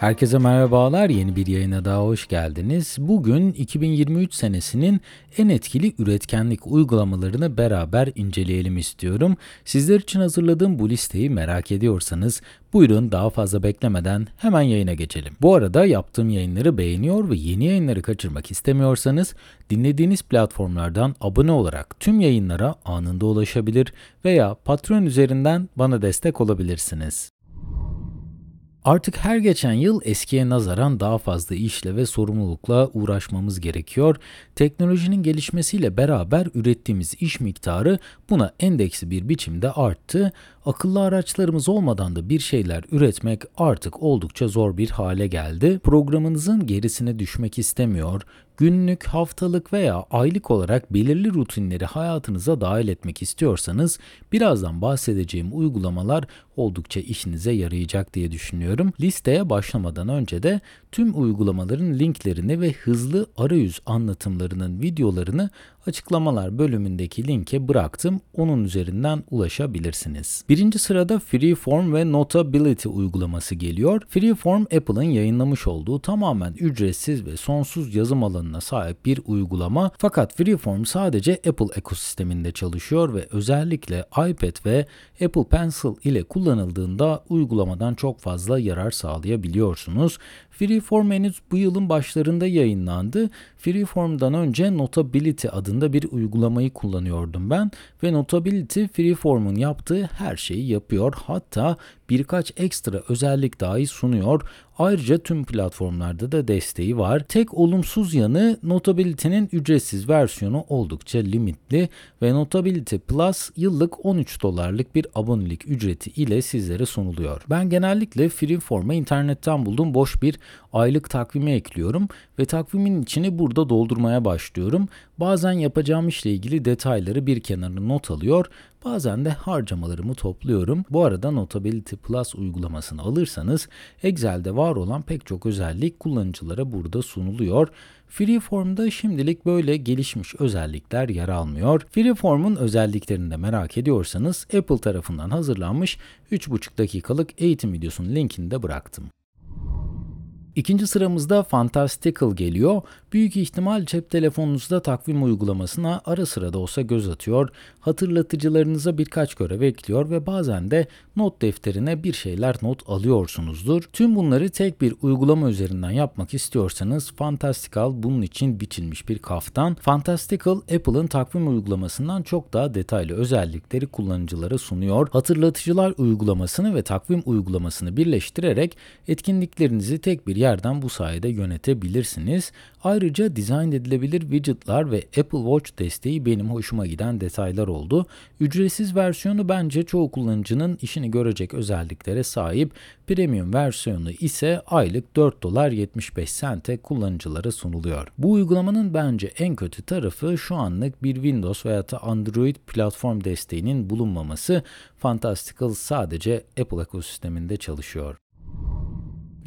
Herkese merhabalar. Yeni bir yayına daha hoş geldiniz. Bugün 2023 senesinin en etkili üretkenlik uygulamalarını beraber inceleyelim istiyorum. Sizler için hazırladığım bu listeyi merak ediyorsanız buyurun daha fazla beklemeden hemen yayına geçelim. Bu arada yaptığım yayınları beğeniyor ve yeni yayınları kaçırmak istemiyorsanız dinlediğiniz platformlardan abone olarak tüm yayınlara anında ulaşabilir veya Patreon üzerinden bana destek olabilirsiniz. Artık her geçen yıl eskiye nazaran daha fazla işle ve sorumlulukla uğraşmamız gerekiyor. Teknolojinin gelişmesiyle beraber ürettiğimiz iş miktarı buna endeksi bir biçimde arttı. Akıllı araçlarımız olmadan da bir şeyler üretmek artık oldukça zor bir hale geldi. Programınızın gerisine düşmek istemiyor, günlük, haftalık veya aylık olarak belirli rutinleri hayatınıza dahil etmek istiyorsanız birazdan bahsedeceğim uygulamalar oldukça işinize yarayacak diye düşünüyorum. Listeye başlamadan önce de tüm uygulamaların linklerini ve hızlı arayüz anlatımlarının videolarını açıklamalar bölümündeki linke bıraktım. Onun üzerinden ulaşabilirsiniz. Birinci sırada Freeform ve Notability uygulaması geliyor. Freeform Apple'ın yayınlamış olduğu tamamen ücretsiz ve sonsuz yazım alanına sahip bir uygulama. Fakat Freeform sadece Apple ekosisteminde çalışıyor ve özellikle iPad ve Apple Pencil ile kullanıldığında uygulamadan çok fazla yarar sağlayabiliyorsunuz. Freeform henüz bu yılın başlarında yayınlandı. Freeform'dan önce Notability adında bir uygulamayı kullanıyordum ben ve Notability Freeform'un yaptığı her şeyi yapıyor. Hatta birkaç ekstra özellik dahi sunuyor. Ayrıca tüm platformlarda da desteği var. Tek olumsuz yanı Notability'nin ücretsiz versiyonu oldukça limitli ve Notability Plus yıllık 13 dolarlık bir abonelik ücreti ile sizlere sunuluyor. Ben genellikle Freeform'a internetten buldum boş bir aylık takvimi ekliyorum ve takvimin içini burada doldurmaya başlıyorum. Bazen yapacağım işle ilgili detayları bir kenara not alıyor, bazen de harcamalarımı topluyorum. Bu arada Notability Plus uygulamasını alırsanız Excel'de var olan pek çok özellik kullanıcılara burada sunuluyor. Freeform'da şimdilik böyle gelişmiş özellikler yer almıyor. Freeform'un özelliklerini de merak ediyorsanız Apple tarafından hazırlanmış 3,5 dakikalık eğitim videosunun linkini de bıraktım. İkinci sıramızda Fantastical geliyor. Büyük ihtimal cep telefonunuzda takvim uygulamasına ara sıra da olsa göz atıyor, hatırlatıcılarınıza birkaç görev ekliyor ve bazen de not defterine bir şeyler not alıyorsunuzdur. Tüm bunları tek bir uygulama üzerinden yapmak istiyorsanız Fantastical bunun için biçilmiş bir kaftan. Fantastical Apple'ın takvim uygulamasından çok daha detaylı özellikleri kullanıcılara sunuyor. Hatırlatıcılar uygulamasını ve takvim uygulamasını birleştirerek etkinliklerinizi tek bir yerden bu sayede yönetebilirsiniz. Ayrıca dizayn edilebilir widgetlar ve Apple Watch desteği benim hoşuma giden detaylar oldu. Ücretsiz versiyonu bence çoğu kullanıcının işini görecek özelliklere sahip. Premium versiyonu ise aylık 4 dolar 75 sente kullanıcılara sunuluyor. Bu uygulamanın bence en kötü tarafı şu anlık bir Windows veya da Android platform desteğinin bulunmaması. Fantastical sadece Apple ekosisteminde çalışıyor.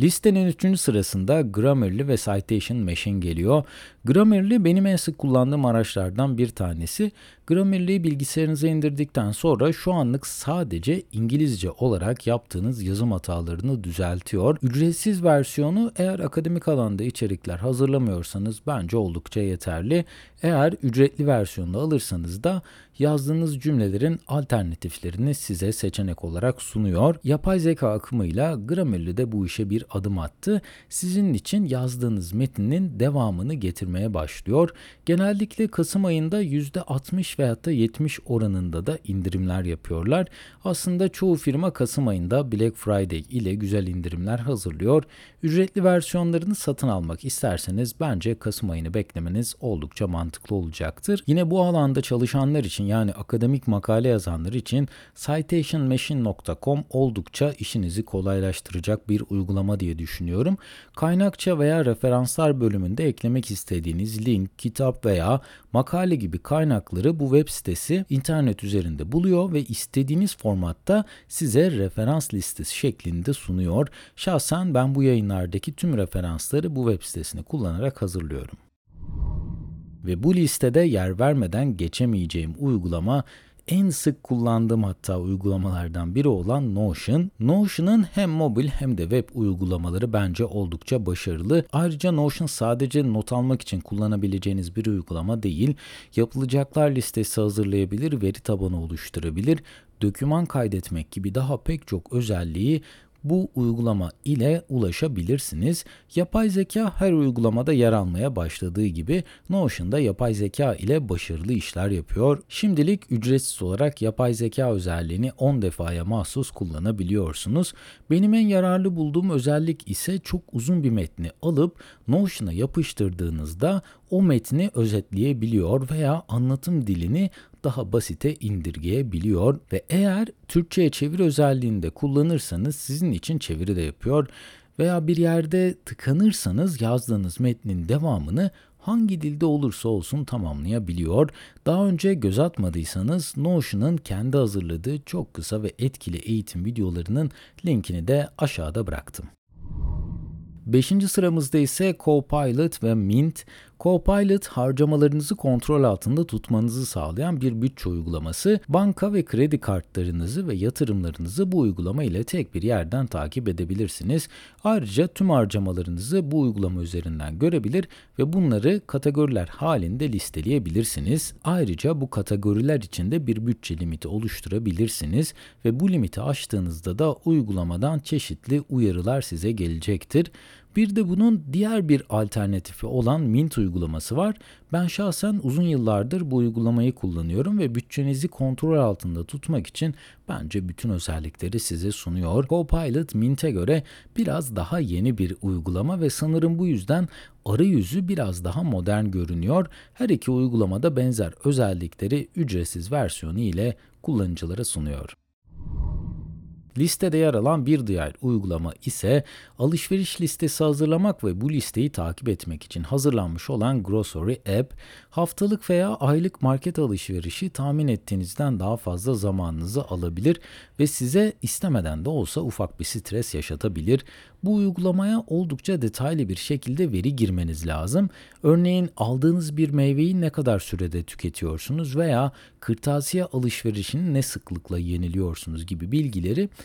Listenin 3. sırasında Grammarly ve Citation Machine geliyor. Grammarly benim en sık kullandığım araçlardan bir tanesi. Grammarly'yi bilgisayarınıza indirdikten sonra şu anlık sadece İngilizce olarak yaptığınız yazım hatalarını düzeltiyor. Ücretsiz versiyonu eğer akademik alanda içerikler hazırlamıyorsanız bence oldukça yeterli. Eğer ücretli versiyonda alırsanız da yazdığınız cümlelerin alternatiflerini size seçenek olarak sunuyor. Yapay zeka akımıyla Grammarly de bu işe bir adım attı. Sizin için yazdığınız metnin devamını getirmeye başlıyor. Genellikle Kasım ayında %60 veyahut da 70 oranında da indirimler yapıyorlar. Aslında çoğu firma Kasım ayında Black Friday ile güzel indirimler hazırlıyor. Ücretli versiyonlarını satın almak isterseniz bence Kasım ayını beklemeniz oldukça mantıklı olacaktır. Yine bu alanda çalışanlar için yani akademik makale yazanlar için citationmachine.com oldukça işinizi kolaylaştıracak bir uygulama diye düşünüyorum. Kaynakça veya referanslar bölümünde eklemek istediğiniz link, kitap veya makale gibi kaynakları bu web sitesi internet üzerinde buluyor ve istediğiniz formatta size referans listesi şeklinde sunuyor. Şahsen ben bu yayınlardaki tüm referansları bu web sitesini kullanarak hazırlıyorum. Ve bu listede yer vermeden geçemeyeceğim uygulama en sık kullandığım hatta uygulamalardan biri olan Notion. Notion'ın hem mobil hem de web uygulamaları bence oldukça başarılı. Ayrıca Notion sadece not almak için kullanabileceğiniz bir uygulama değil. Yapılacaklar listesi hazırlayabilir, veri tabanı oluşturabilir, doküman kaydetmek gibi daha pek çok özelliği bu uygulama ile ulaşabilirsiniz. Yapay zeka her uygulamada yer almaya başladığı gibi Notion'da yapay zeka ile başarılı işler yapıyor. Şimdilik ücretsiz olarak yapay zeka özelliğini 10 defaya mahsus kullanabiliyorsunuz. Benim en yararlı bulduğum özellik ise çok uzun bir metni alıp Notion'a yapıştırdığınızda o metni özetleyebiliyor veya anlatım dilini daha basite indirgeyebiliyor ve eğer Türkçe'ye çeviri özelliğini de kullanırsanız sizin için çeviri de yapıyor veya bir yerde tıkanırsanız yazdığınız metnin devamını hangi dilde olursa olsun tamamlayabiliyor. Daha önce göz atmadıysanız Notion'ın kendi hazırladığı çok kısa ve etkili eğitim videolarının linkini de aşağıda bıraktım. Beşinci sıramızda ise Copilot ve Mint. Copilot harcamalarınızı kontrol altında tutmanızı sağlayan bir bütçe uygulaması. Banka ve kredi kartlarınızı ve yatırımlarınızı bu uygulama ile tek bir yerden takip edebilirsiniz. Ayrıca tüm harcamalarınızı bu uygulama üzerinden görebilir ve bunları kategoriler halinde listeleyebilirsiniz. Ayrıca bu kategoriler içinde bir bütçe limiti oluşturabilirsiniz ve bu limiti aştığınızda da uygulamadan çeşitli uyarılar size gelecektir. Bir de bunun diğer bir alternatifi olan Mint uygulaması var. Ben şahsen uzun yıllardır bu uygulamayı kullanıyorum ve bütçenizi kontrol altında tutmak için bence bütün özellikleri size sunuyor. Copilot Mint'e göre biraz daha yeni bir uygulama ve sanırım bu yüzden arayüzü biraz daha modern görünüyor. Her iki uygulamada benzer özellikleri ücretsiz versiyonu ile kullanıcılara sunuyor. Listede yer alan bir diğer uygulama ise alışveriş listesi hazırlamak ve bu listeyi takip etmek için hazırlanmış olan Grocery App, haftalık veya aylık market alışverişi tahmin ettiğinizden daha fazla zamanınızı alabilir ve size istemeden de olsa ufak bir stres yaşatabilir. Bu uygulamaya oldukça detaylı bir şekilde veri girmeniz lazım. Örneğin aldığınız bir meyveyi ne kadar sürede tüketiyorsunuz veya kırtasiye alışverişini ne sıklıkla yeniliyorsunuz gibi bilgileri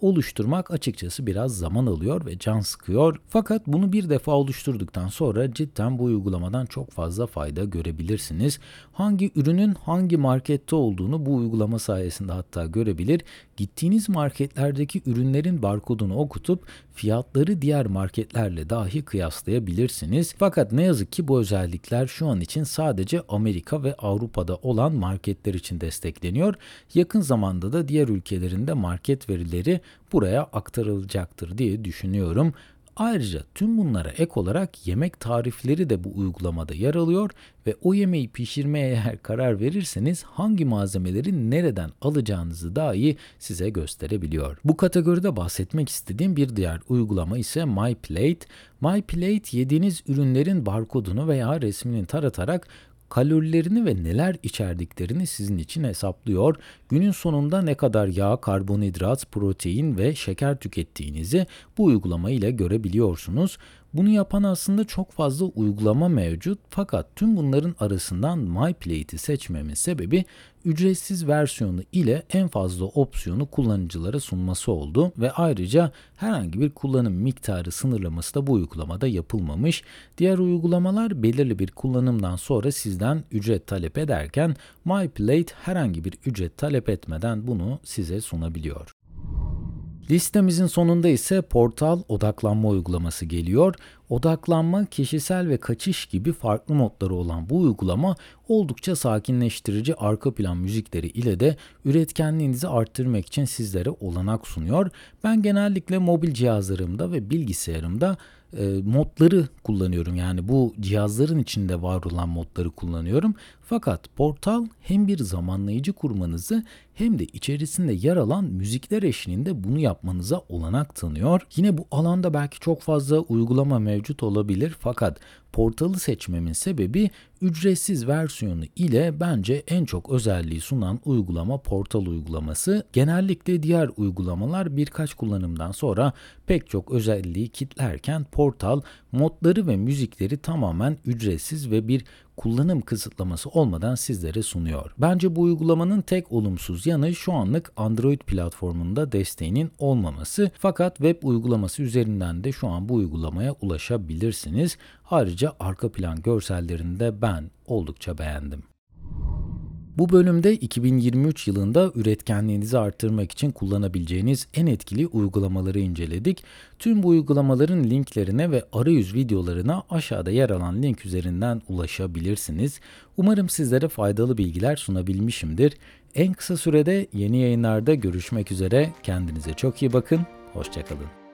oluşturmak açıkçası biraz zaman alıyor ve can sıkıyor. Fakat bunu bir defa oluşturduktan sonra cidden bu uygulamadan çok fazla fayda görebilirsiniz. Hangi ürünün hangi markette olduğunu bu uygulama sayesinde hatta görebilir. Gittiğiniz marketlerdeki ürünlerin barkodunu okutup fiyatları diğer marketlerle dahi kıyaslayabilirsiniz. Fakat ne yazık ki bu özellikler şu an için sadece Amerika ve Avrupa'da olan marketler için destekleniyor. Yakın zamanda da diğer ülkelerinde market verileri buraya aktarılacaktır diye düşünüyorum. Ayrıca tüm bunlara ek olarak yemek tarifleri de bu uygulamada yer alıyor ve o yemeği pişirmeye eğer karar verirseniz hangi malzemeleri nereden alacağınızı dahi size gösterebiliyor. Bu kategoride bahsetmek istediğim bir diğer uygulama ise MyPlate. MyPlate yediğiniz ürünlerin barkodunu veya resmini taratarak kalorilerini ve neler içerdiklerini sizin için hesaplıyor. Günün sonunda ne kadar yağ, karbonhidrat, protein ve şeker tükettiğinizi bu uygulama ile görebiliyorsunuz. Bunu yapan aslında çok fazla uygulama mevcut fakat tüm bunların arasından MyPlate'i seçmemin sebebi ücretsiz versiyonu ile en fazla opsiyonu kullanıcılara sunması oldu ve ayrıca herhangi bir kullanım miktarı sınırlaması da bu uygulamada yapılmamış. Diğer uygulamalar belirli bir kullanımdan sonra sizden ücret talep ederken MyPlate herhangi bir ücret talep etmeden bunu size sunabiliyor. Listemizin sonunda ise portal odaklanma uygulaması geliyor. Odaklanma, kişisel ve kaçış gibi farklı modları olan bu uygulama oldukça sakinleştirici arka plan müzikleri ile de üretkenliğinizi arttırmak için sizlere olanak sunuyor. Ben genellikle mobil cihazlarımda ve bilgisayarımda e, modları kullanıyorum. Yani bu cihazların içinde var olan modları kullanıyorum. Fakat portal hem bir zamanlayıcı kurmanızı hem de içerisinde yer alan müzikler eşliğinde bunu yapmanıza olanak tanıyor. Yine bu alanda belki çok fazla uygulama mevcut olabilir fakat portalı seçmemin sebebi ücretsiz versiyonu ile bence en çok özelliği sunan uygulama portal uygulaması. Genellikle diğer uygulamalar birkaç kullanımdan sonra pek çok özelliği kitlerken portal modları ve müzikleri tamamen ücretsiz ve bir kullanım kısıtlaması olmadan sizlere sunuyor. Bence bu uygulamanın tek olumsuz yanı şu anlık Android platformunda desteğinin olmaması fakat web uygulaması üzerinden de şu an bu uygulamaya ulaşabilirsiniz. Ayrıca arka plan görsellerini de ben oldukça beğendim. Bu bölümde 2023 yılında üretkenliğinizi arttırmak için kullanabileceğiniz en etkili uygulamaları inceledik. Tüm bu uygulamaların linklerine ve arayüz videolarına aşağıda yer alan link üzerinden ulaşabilirsiniz. Umarım sizlere faydalı bilgiler sunabilmişimdir. En kısa sürede yeni yayınlarda görüşmek üzere. Kendinize çok iyi bakın. Hoşçakalın.